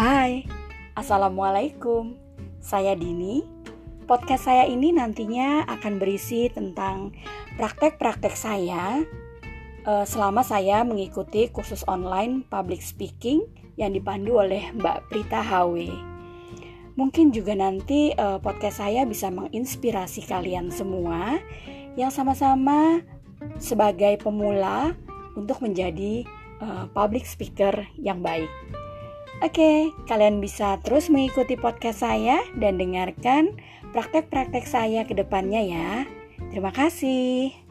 Hai, Assalamualaikum. Saya Dini. Podcast saya ini nantinya akan berisi tentang praktek-praktek saya uh, Selama saya mengikuti kursus online public speaking Yang dipandu oleh Mbak Prita HW Mungkin juga nanti uh, podcast saya bisa menginspirasi kalian semua Yang sama-sama sebagai pemula untuk menjadi uh, public speaker yang baik. Oke, kalian bisa terus mengikuti podcast saya dan dengarkan praktek-praktek saya ke depannya ya. Terima kasih.